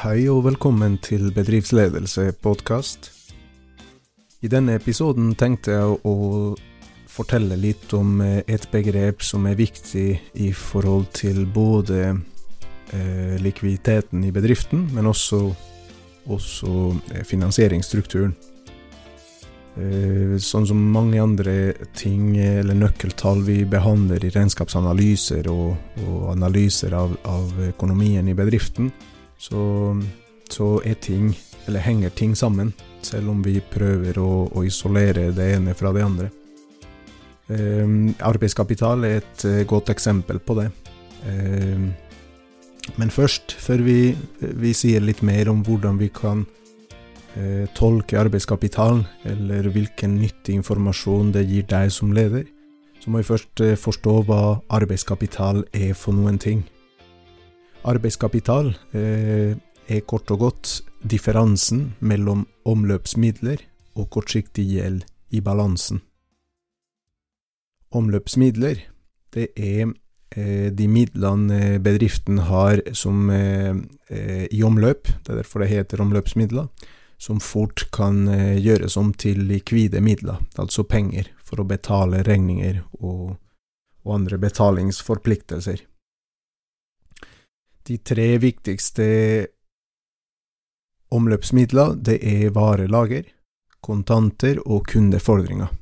Hei og velkommen til Bedriftsledelse podkast. I denne episoden tenkte jeg å fortelle litt om et begrep som er viktig i forhold til både eh, likviditeten i bedriften, men også, også eh, finansieringsstrukturen. Eh, sånn som mange andre ting eller nøkkeltall vi behandler i regnskapsanalyser og, og analyser av, av, økonomien i bedriften, så, så er ting, eller henger ting sammen selv om vi prøver å, å isolere det ene fra det andre. Eh, arbeidskapital er et uh, godt eksempel på det. Eh, men først, før vi, vi, sier litt mer om hvordan vi kan eh, tolke arbeidskapital, eller hvilken nyttig informasjon det gir deg som leder, så må vi først uh, forstå hva arbeidskapital er for noen ting. Arbeidskapital er kort og godt differansen mellom omløpsmidler og kortsiktig gjeld i balansen. Omløpsmidler, det er eh, de midlene bedriften har som eh, eh, i omløp, det er derfor det heter omløpsmidler, som fort kan eh, gjøres om til likvide midler, altså penger, for å betale regninger og, og andre betalingsforpliktelser. De tre viktigste Omløpsmidler, det er varelager, kontanter og kundefordringer.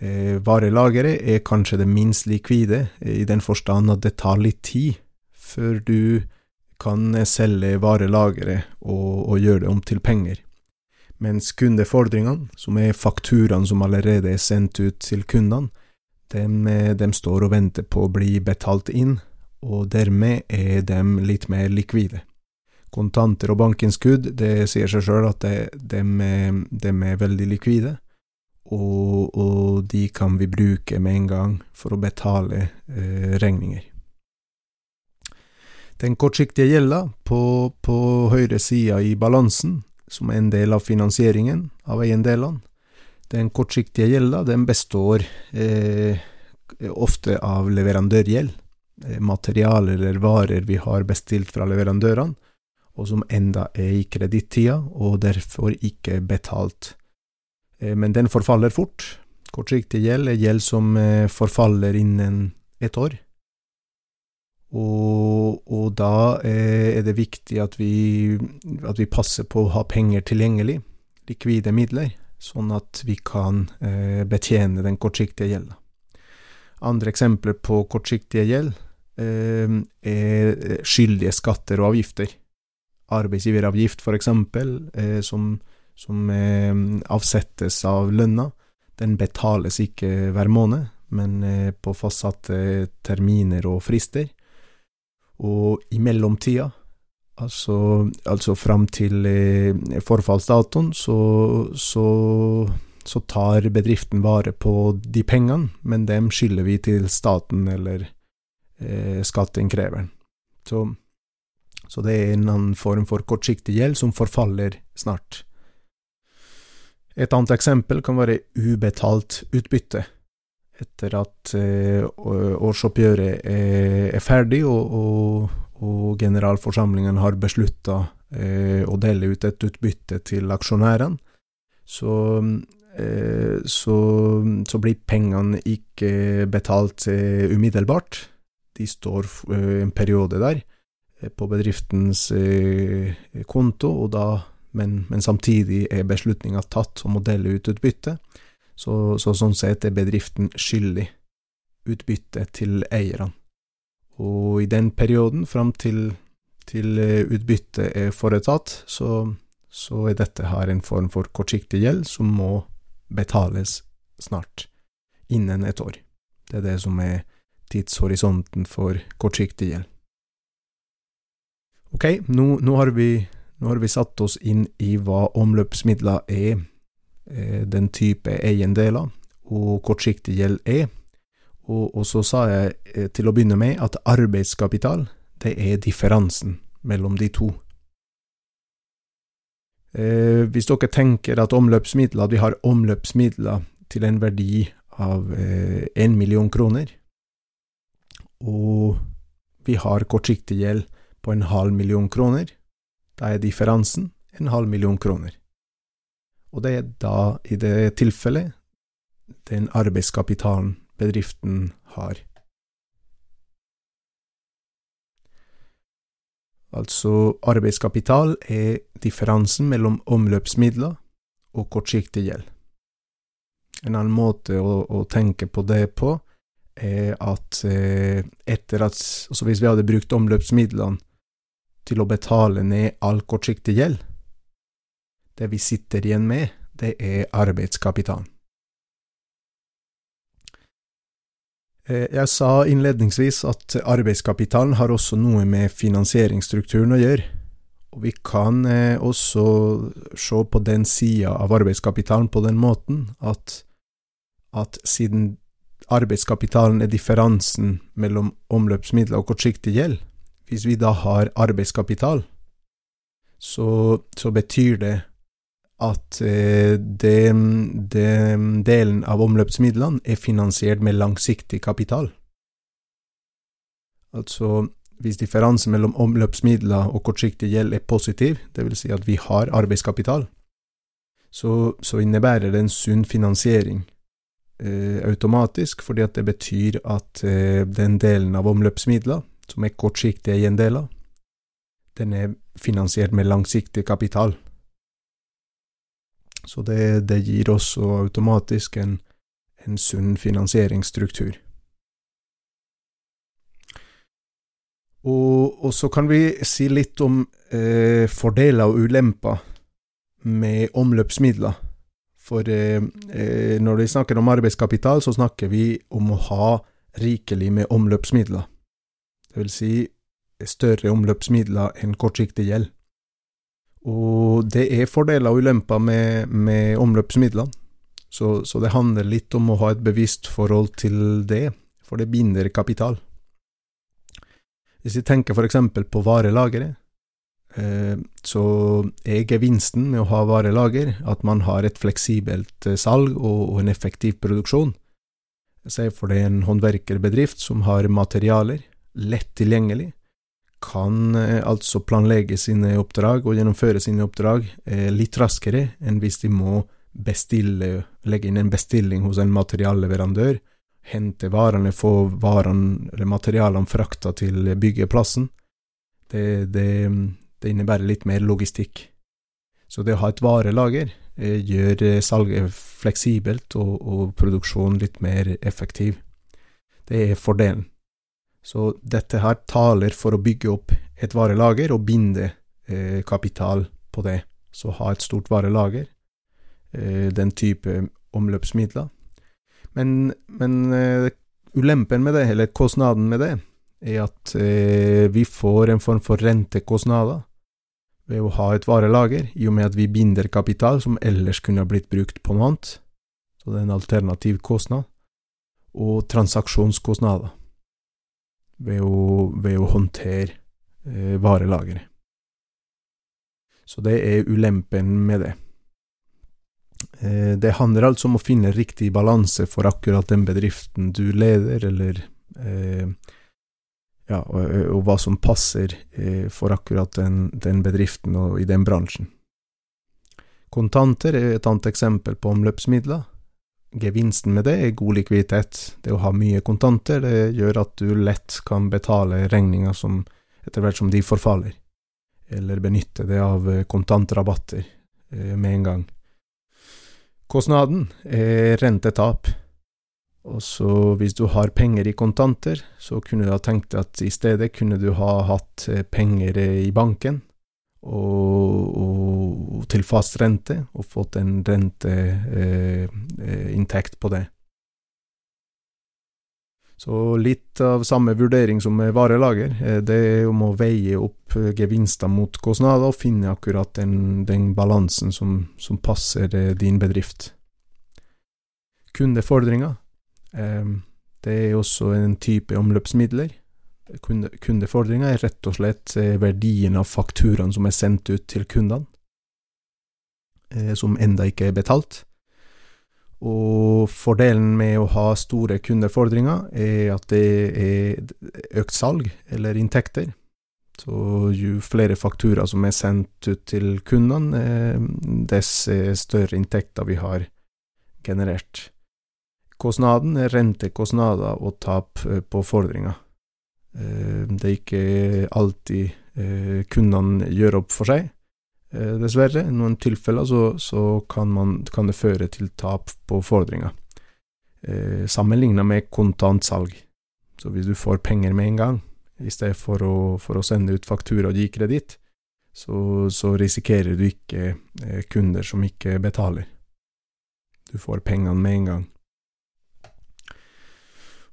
Eh, varelageret er kanskje det minst likvide, i den forstand at det tar litt tid før du kan selge varelageret og, og gjøre det om til penger. Mens kundefordringene, som er fakturaene som allerede er sendt ut til kundene, de, dem står og venter på å bli betalt inn, og dermed er de litt mer likvide kontanter og bankinnskudd, det sier seg sjøl at de, er, de, er, veldig likvide, og, og, de kan vi bruke med en gang for å betale eh, regninger. Den kortsiktige gjelda på, på høyre sida i balansen, som er en del av finansieringen av eiendelene, den kortsiktige gjelda består eh, ofte av leverandørgjeld, materialer eller varer vi har bestilt fra leverandørene, og som enda er i kredittida, og derfor ikke betalt. Eh, men den forfaller fort. Kortsiktig gjeld er gjeld som eh, forfaller innen et år. Og, og da eh, er det viktig at vi, at vi, passer på å ha penger tilgjengelig, likvide midler, sånn at vi kan betjene den kortsiktige gjelda. Andre eksempler på kortsiktige gjeld er skyldige skatter og avgifter arbeidsgiveravgift, for eksempel, eh, som, som eh, avsettes av lønna, den betales ikke hver måned, men eh, på fastsatte terminer og frister. Og i mellomtida, altså, altså fram til eh, forfallsdatoen, så, så, så, tar bedriften vare på de pengene, men dem skylder vi til staten eller eh, skatteinnkreveren. Så så det er en annen form for kortsiktig gjeld som forfaller snart. Et annet eksempel kan være ubetalt utbytte. Etter at eh, årsoppgjøret er, ferdig og, og, og generalforsamlingen har beslutta eh, å dele ut et utbytte til aksjonærene, så, eh, så, så, blir pengene ikke betalt umiddelbart. De står en periode der Eh, på bedriftens eh, konto, da, men, men samtidig er beslutninga tatt om å dele ut utbytte. Så, så, sånn sett er bedriften skyldig utbytte til eierne. Og i den perioden, fram til, til eh, utbyttet er foretatt, så, så er dette her en form for kortsiktig gjeld som må betales snart, innen et år. Det er det som er tidshorisonten for kortsiktig gjeld. Ok, nå, nå, har vi, nå, har vi, satt oss inn i hva omløpsmidler er, eh, den type eiendeler, og kortsiktig gjeld er. Og, og, så sa jeg eh, til å begynne med at arbeidskapital, det er differansen mellom de to. Eh, hvis dere tenker at omløpsmidler, at vi har omløpsmidler til en verdi av én eh, million kroner, vi har kortsiktig gjeld på en halv million kroner, Da er differansen en halv million kroner. Og det er da, i det tilfellet, den arbeidskapitalen bedriften har. Altså, arbeidskapital er differansen mellom omløpsmidler og kortsiktig gjeld. En annen måte å, å tenke på det på at eh, etter at Altså hvis vi hadde brukt omløpsmidlene til å betale ned all kortsiktig gjeld, det vi sitter igjen med, det er arbeidskapitalen. Eh, jeg sa innledningsvis at arbeidskapitalen har også noe med finansieringsstrukturen å gjøre, og vi kan eh, også se på den sida av arbeidskapitalen på den måten at, at siden arbeidskapitalen er differansen mellom omløpsmidler og kortsiktig gjeld, hvis vi da har arbeidskapital, så, så betyr det at eh, den delen av omløpsmidlene er finansiert med langsiktig kapital. Altså, hvis differansen mellom omløpsmidler og kortsiktig gjeld er positiv, vil si at vi har arbeidskapital, så, så innebærer det en sunn finansiering automatisk, fordi at det betyr at eh, den delen av omløpsmidler som er kortsiktige gjendeler, den er finansiert med langsiktig kapital. Så det, det gir også automatisk en, en sunn finansieringsstruktur. Og, og, så kan vi si litt om eh, fordeler og ulemper med omløpsmidler. For eh, eh, når vi snakker om arbeidskapital, så snakker vi om å ha rikelig med omløpsmidler. Det vil si større omløpsmidler enn kortsiktig gjeld. Og det er fordeler og ulemper med, med omløpsmidlene, så, så, det handler litt om å ha et bevisst forhold til det, for det binder kapital. Hvis vi tenker for eksempel på varelageret, så er gevinsten med å ha varelager at man har et fleksibelt eh, salg og, en effektiv produksjon. Se for deg en håndverkerbedrift som har materialer lett tilgjengelig, kan eh, altså planlegge sine oppdrag og gjennomføre sine oppdrag eh, litt raskere enn hvis de må bestille, legge inn en bestilling hos en materialleverandør, hente varene, få varene eller materialene frakta til byggeplassen. Det, det, det, innebærer litt mer logistikk. Så det å ha et varelager eh, gjør salget fleksibelt og, og produksjonen litt mer effektiv. Det er fordelen. Så dette her taler for å bygge opp et varelager og binde eh, kapital på det. Så ha et stort varelager, eh, den type omløpsmidler. Men, men eh, ulempen med det, eller kostnaden med det, er at eh, vi får en form for rentekostnader ved å ha et varelager, i og med at vi binder kapital som ellers kunne ha blitt brukt på noe annet. Så det er en alternativ kostnad. Og transaksjonskostnader ved å, ved å håndtere eh, varelageret. Så det er ulempen med det. Eh, det handler altså om å finne riktig balanse for akkurat den bedriften du leder, eller eh, ja, og, og, hva som passer for akkurat den, den, bedriften og i den bransjen. Kontanter er et annet eksempel på omløpsmidler. Gevinsten med det er god likviditet. Det å ha mye kontanter, det gjør at du lett kan betale regninger som etter hvert som de forfaller, eller benytte det av kontantrabatter med en gang. Kostnaden er rentetap. Og så hvis du har penger i kontanter, så kunne du ha tenkt at i stedet kunne du ha hatt eh, penger i banken, og, og, til fast rente, og fått en renteinntekt eh, på det. Så litt av samme vurdering som med varelager, eh, det er om å veie opp gevinster mot kostnader og finne akkurat den, den balansen som, som, passer eh, din bedrift. Kundefordringer, det er også en type omløpsmidler kunde, kundefordringa er rett og slett eh, verdien av fakturaen som er sendt ut til kundene, eh, som enda ikke er betalt. Og fordelen med å ha store kundefordringer er at det er økt salg, eller inntekter. Så Så jo flere fakturaer som er sendt ut til kundene, eh, dess større inntekter vi har generert. Kostnaden er rentekostnader og tap på fordringer. Det er ikke alltid kundene gjør opp for seg, dessverre. I noen tilfeller så, så kan, man, kan, det føre til tap på fordringer, sammenlignet med kontantsalg. Så hvis du får penger med en gang, i stedet for å, for å sende ut faktura og gi kreditt, så, så, risikerer du ikke eh, kunder som ikke betaler. Du får pengene med en gang.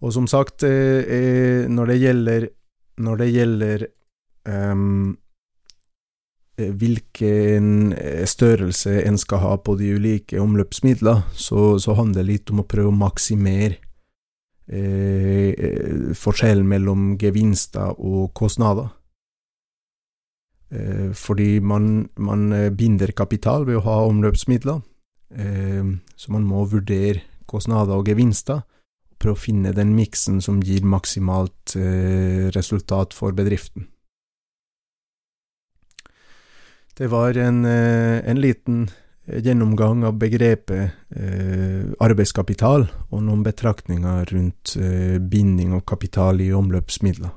Og som sagt, eh, eh når det gjelder, når det gjelder um, hvilken eh, størrelse en skal ha på de ulike omløpsmidler, så, så handler det litt om å prøve å maksimere Eh, eh, forskjellen mellom gevinster og kostnader. Eh, fordi man, man, binder kapital ved å ha omløpsmidler, så man må vurdere kostnader og gevinster, prøve å finne den miksen som gir maksimalt resultat for bedriften. Det var en, en liten gjennomgang av begrepet eh, arbeidskapital og noen betraktninger rundt eh, binding av kapital i omløpsmidler.